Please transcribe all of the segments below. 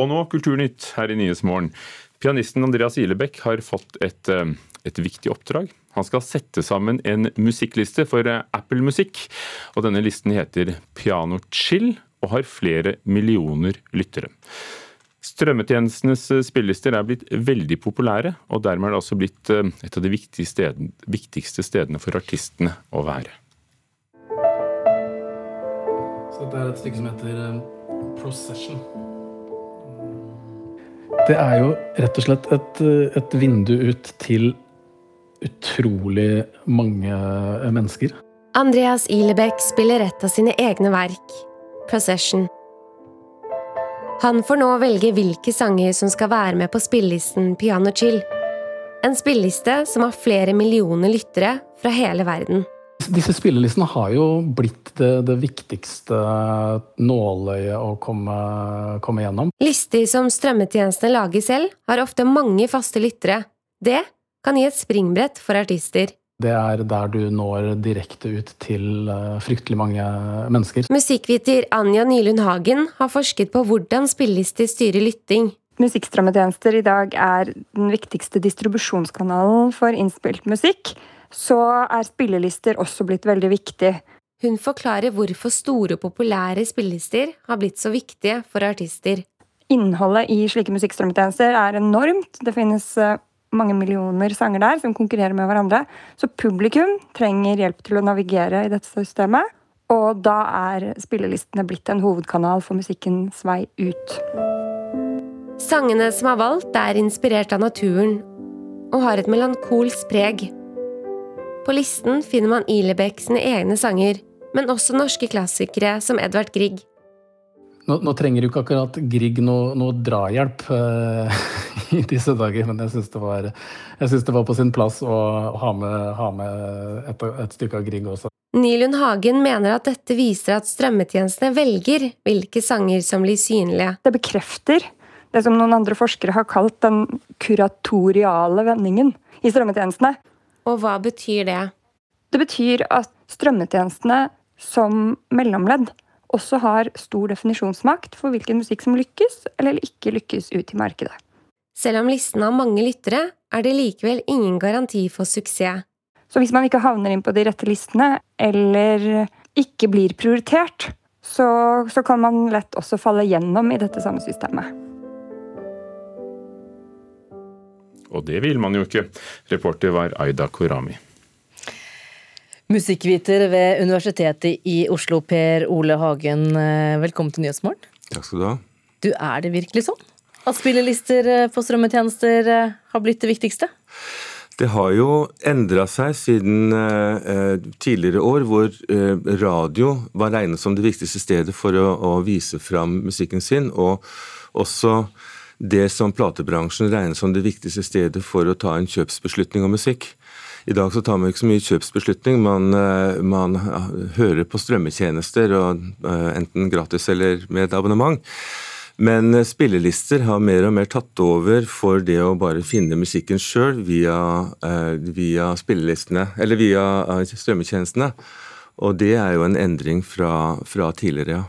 Og nå Kulturnytt her i Nyhetsmorgen. Pianisten Andreas Ilebekk har fått et, eh, et viktig oppdrag. Han skal sette sammen en musikkliste for eh, Apple Musikk. Og denne listen heter Piano Chill og har flere millioner lyttere. Strømmetjenestenes eh, spillelister er blitt veldig populære, og dermed er det også blitt et av de viktigste stedene for artistene å være. Så dette er et stykke som heter Procession. Det er jo rett og slett et, et vindu ut til utrolig mange mennesker. Andreas Ihlebekk spiller et av sine egne verk, 'Procession'. Han får nå velge hvilke sanger som skal være med på spillelisten Piano Chill. En spilleliste som har flere millioner lyttere fra hele verden. Disse spillelistene har jo blitt det, det viktigste nåløyet å komme, komme, gjennom. Lister som strømmetjenestene lager selv, har ofte mange faste lyttere. Det kan gi et springbrett for artister. Det er der du når direkte ut til eh, fryktelig mange mennesker. Musikkviter Anja Nylund Hagen har forsket på hvordan spillelister styrer lytting. Musikkstrømmetjenester i dag er den viktigste distribusjonskanalen for innspilt musikk så er spillelister også blitt veldig viktig. Hun forklarer hvorfor store og populære spillelister har blitt så viktige for artister. Innholdet i slike musikkstrømmetjenester er enormt. Det finnes eh, mange millioner sanger der som konkurrerer med hverandre. Så publikum trenger hjelp til å navigere i dette systemet. Og da er spillelistene blitt en hovedkanal for musikkens vei ut. Sangene som er valgt, er inspirert av naturen og har et melankolsk preg. På listen finner man Ilebekk sine egne sanger, men også norske klassikere som Edvard Grieg. Nå, nå trenger jo ikke akkurat Grieg noe, noe drahjelp uh, i disse dager, men jeg syns det, det, var på sin plass å ha med, ha med et, et, stykke av Grieg også. Nylund Hagen mener at dette viser at strømmetjenestene velger hvilke sanger som blir synlige. Det bekrefter det som noen andre forskere har kalt den kuratoriale vendingen i strømmetjenestene. Og hva betyr det? Det betyr at strømmetjenestene som mellomledd også har stor definisjonsmakt for hvilken musikk som lykkes eller ikke lykkes ut i markedet. Selv om listen har mange lyttere, er det likevel ingen garanti for suksess. Så hvis man ikke havner inn på de rette listene, eller ikke blir prioritert, så, så kan man lett også falle gjennom i dette samme systemet. Og det vil man jo ikke. Reporter var Aida Korami. Musikkviter ved Universitetet i Oslo, Per Ole Hagen, eh, velkommen til Nyhetsmorgen. Takk skal du ha. Du, Er det virkelig sånn at spillelister eh, på strømmetjenester eh, har blitt det viktigste? Det har jo endra seg siden eh, tidligere år, hvor eh, radio var regnet som det viktigste stedet for å, å vise fram musikken sin. Og også det som platebransjen regner som det viktigste stedet for å ta en kjøpsbeslutning om musikk. I dag så tar man ikke så mye kjøpsbeslutning, man, eh, man hører på strømmetjenester, og, eh, enten gratis eller med et abonnement. Men eh, spillelister har mer og mer tatt over for det å bare finne musikken sjøl via, via spillelistene, eller via strømmetjenestene. Og det er jo en endring fra, fra tidligere,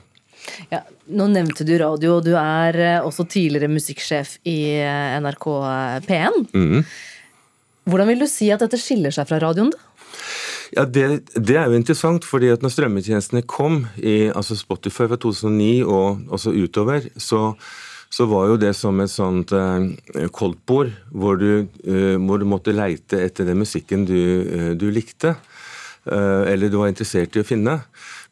ja. Nå nevnte du radio, og du er eh, også tidligere musikksjef i eh, NRK P1. Mm. Hvordan vil du si at dette skiller seg fra radioen, da? Ja, det, det, er jo interessant, fordi at når strømmetjenestene kom, i altså Spotify fra 2009 og også utover, så, så var jo det som et sånt eh, koldtbord hvor, eh, hvor, du måtte leite etter den musikken du, eh, du likte. Eh, eller du var interessert i å finne.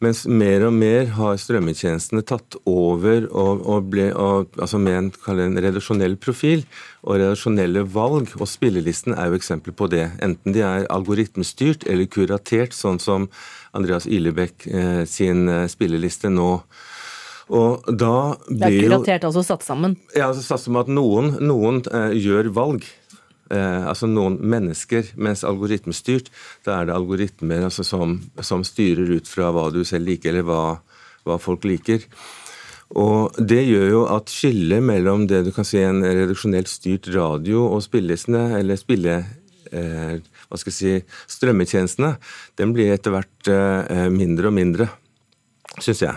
Mens mer og mer har strømmetjenestene tatt over og, og ble, og, altså med en, en, redaksjonell profil og redaksjonelle valg. Og spillelisten er jo eksempel på det. Enten de er algoritmestyrt eller kuratert, sånn som Andreas Ilebekk eh, sin eh, spilleliste nå. Og da blir Det er kuratert, altså satt sammen? Ja, altså satt sammen at noen, noen eh, gjør valg eh, altså noen mennesker, mens algoritmestyrt, da er det algoritmer altså, som, som, styrer ut fra hva du selv liker, eller hva, hva, folk liker. Og Det gjør jo at skillet mellom det du kan si en reduksjonelt styrt radio og spillelistene, eller spille... Eh, hva skal jeg si, strømmetjenestene, den blir etter hvert eh, mindre og mindre, syns jeg.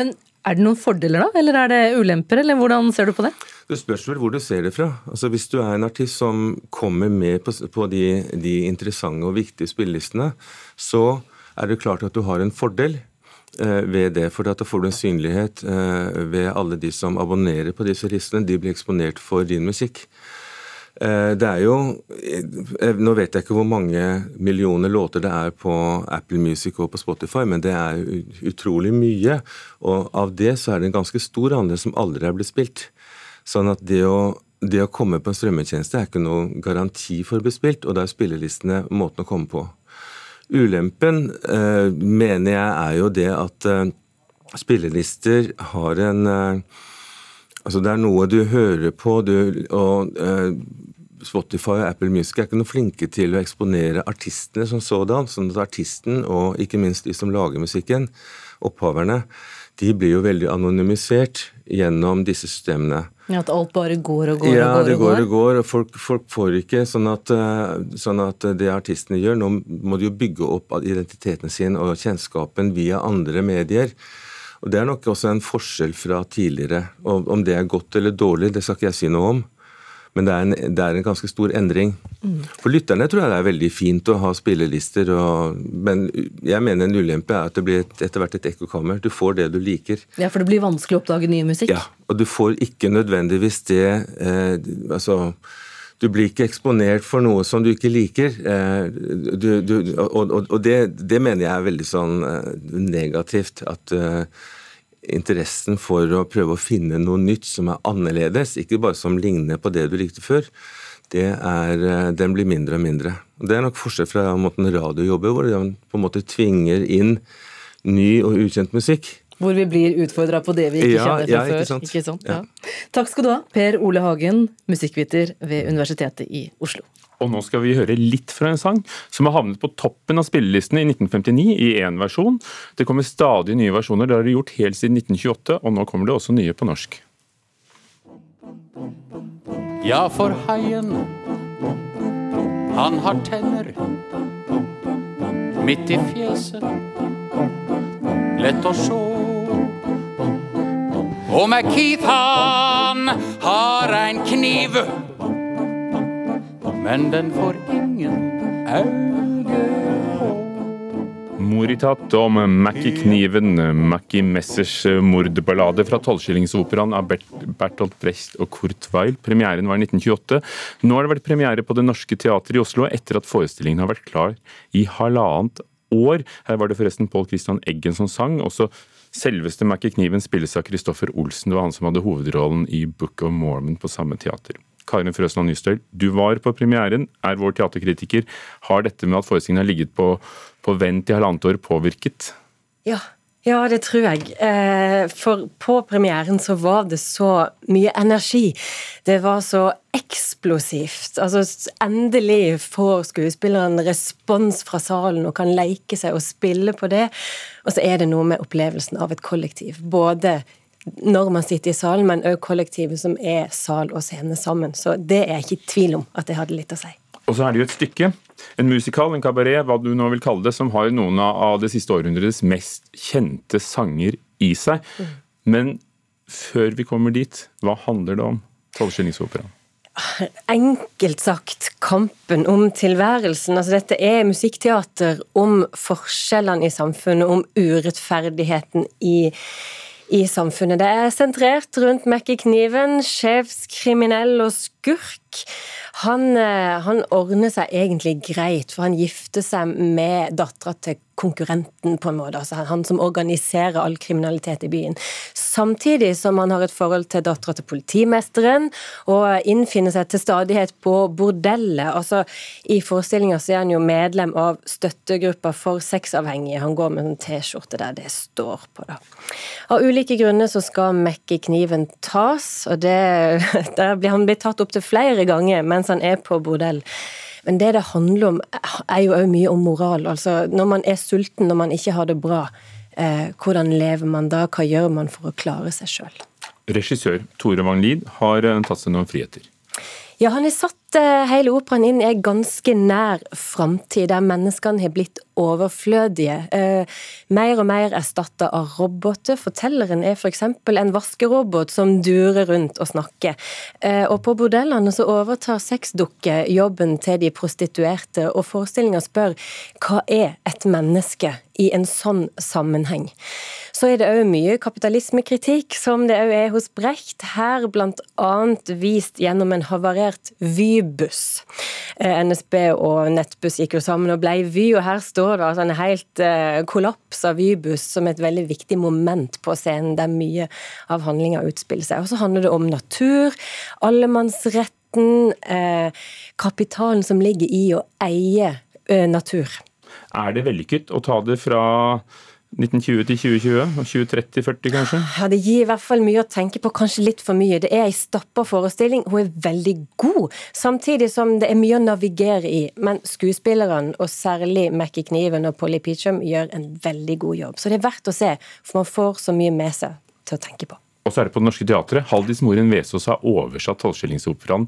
Men Er det noen fordeler, da? Eller er det ulemper, eller hvordan ser du på det? Det spørs vel hvor du ser det fra. Altså Hvis du er en artist som kommer med på, på de, de, interessante og viktige spillelistene, så er det klart at du har en fordel eh, ved det. For da får du en synlighet eh, ved alle de som abonnerer på disse listene. De blir eksponert for din musikk. Eh, det er jo eh, Nå vet jeg ikke hvor mange millioner låter det er på Apple Music og på Spotify, men det er utrolig mye. Og av det så er det en ganske stor andel som aldri er blitt spilt. Sånn at det å, det å komme på en strømmetjeneste er ikke noen garanti for å bli spilt, og da er spillelistene måten å komme på. Ulempen eh, mener jeg er jo det at spillelister har en Altså Det er noe du hører på, du, og eh, Spotify og Apple Music er ikke noe flinke til å eksponere artistene som sådan. sånn at artisten, og ikke minst de som lager musikken, opphaverne, de blir jo veldig anonymisert gjennom disse systemene. Ja, At alt bare går og går ja, og går? Ja, det går og går. og folk, folk, får ikke sånn at, eh, sånn at det artistene gjør Nå må de jo bygge opp identiteten sin og kjennskapen via andre medier. Og Det er nok også en forskjell fra tidligere. Og Om det er godt eller dårlig, det skal ikke jeg si noe om. Men det er en, det er en ganske stor endring. Mm. For lytterne tror jeg det er veldig fint å ha spillelister, og, men jeg mener en ulempe er at det blir et, etter hvert et ekkokammer. Du får det du liker. Ja, For det blir vanskelig å oppdage ny musikk? Ja, og du får ikke nødvendigvis det eh, altså du blir ikke eksponert for noe som du ikke liker. Eh, du, du, og, og det, det, mener jeg er veldig sånn eh, negativt. At uh, interessen for å prøve å finne noe nytt som er annerledes, ikke bare som ligner på det du likte før, er, den blir mindre og mindre. Og Det er nok forskjell fra måten radio jobber, hvor den på en måte tvinger inn ny og ukjent musikk. Hvor vi blir utfordra på det vi ikke ja, kjenner fra ja, før. Sant? Ikke sant? Ja. Takk skal du ha, Per Ole Hagen, musikkviter ved Universitetet i Oslo. Og nå skal vi høre litt fra en sang som har havnet på toppen av spillelistene i 1959 i én versjon. Det kommer stadig nye versjoner, det har de gjort helt siden 1928, og nå kommer det også nye på norsk. Ja, for haien, han har tenner midt i fjeset. Lett å sjå. Og McKeith han har ein kniv, men den får ingen auge. Moritat om Mackie-kniven, Mackie Messers mordballade fra Tolvskillingsoperaen av Bertolt Brecht og Kurt Weil. Premieren var i 1928. Nå har det vært premiere på Det Norske Teatret i Oslo etter at forestillingen har vært klar i halvannet år. Her var det forresten Pål Christian Eggen som sang. Også Selveste Mackie Kniven spilles av Christoffer Olsen. Det var han som hadde hovedrollen i Book of Mormon på samme teater. Karin Frøsland Nystøl, du var på premieren, er vår teaterkritiker. Har dette med at forestillingen har ligget på, på vent i halvannet år påvirket? Ja, ja, det tror jeg. Eh, for på premieren så var det så mye energi. Det var så eksplosivt. Altså, endelig får skuespilleren respons fra salen og kan leke seg og spille på det. Og så er det noe med opplevelsen av et kollektiv. Både når man sitter i salen, men òg kollektivet som er sal og scene sammen. Så det er jeg ikke i tvil om at det hadde litt å si. Og så er det jo et stykke en musikal, en kabaret, hva du nå vil kalle det, som har noen av det siste århundrets mest kjente sanger i seg. Mm. Men før vi kommer dit, hva handler det om? Tolvskillingsoperaen. Enkelt sagt kampen om tilværelsen. Altså, dette er musikkteater om forskjellene i samfunnet, om urettferdigheten i, i samfunnet. Det er sentrert rundt Mekke-kniven, skjevskriminell og skurk. Han, eh, han, ordner seg egentlig greit, for han gifter seg med dattera til konkurrenten, på en måte. Altså han som organiserer all kriminalitet i byen. Samtidig som han har et forhold til dattera til politimesteren, og innfinner seg til stadighet på bordellet. Altså, I forestillinga er han jo medlem av støttegruppa for sexavhengige. Han går med en T-skjorte der det står på, da. Av ulike grunner så skal Mekke-kniven tas, og det, der blir han blitt tatt opptil flere ganger mens han er på bordell. Men det det handler om, er jo òg mye om moral. Altså, når man er sulten, når man ikke har det bra, eh, hvordan lever man da? Hva gjør man for å klare seg sjøl? Regissør Tore Magnlid Lid har eh, tatt seg noen friheter. Ja, han har satt hele operaen inn i en ganske nær framtid, der menneskene har blitt overflødige. Eh, mer og mer erstatta av roboter. Fortelleren er f.eks. en vaskerobot som durer rundt og snakker. Eh, og på bordellene så overtar sexdukker jobben til de prostituerte, og forestillinga spør hva er et menneske i en sånn sammenheng. Så er det òg mye kapitalismekritikk, som det òg er hos Brecht. Her bl.a. vist gjennom en havarert Vy-buss. Eh, NSB og Nettbuss gikk jo sammen og ble Vy, og her står det altså en helt eh, kollaps av Vy-buss som et veldig viktig moment på scenen, der mye av handlinga utspiller seg. Og så handler det om natur, allemannsretten, eh, kapitalen som ligger i å eie natur. Er det vellykket å ta det fra 1920 til 2020? Og 2030-40 kanskje? Ja, Det gir i hvert fall mye å tenke på, kanskje litt for mye. Det er ei stappa forestilling. Hun er veldig god, samtidig som det er mye å navigere i. Men skuespillerne, og særlig Mackie Kniven og Polly Peachum, gjør en veldig god jobb. Så det er verdt å se, for man får så mye med seg til å tenke på. Og så er det på Det Norske Teatret. Haldis Moren Vesaas har oversatt Tolvskillingsoperaen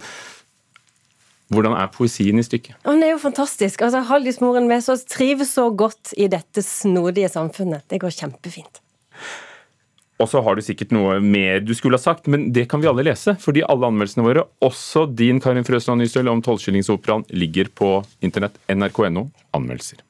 hvordan er poesien i stykket? Den er jo fantastisk. Altså, Haldis Moren Vesaas trives så godt i dette snodige samfunnet. Det går kjempefint. Og så har du sikkert noe mer du skulle ha sagt, men det kan vi alle lese. Fordi alle anmeldelsene våre, også din Karin Frøsland Nystøl om Tolvskillingsoperaen, ligger på internett. nrk.no anmeldelser.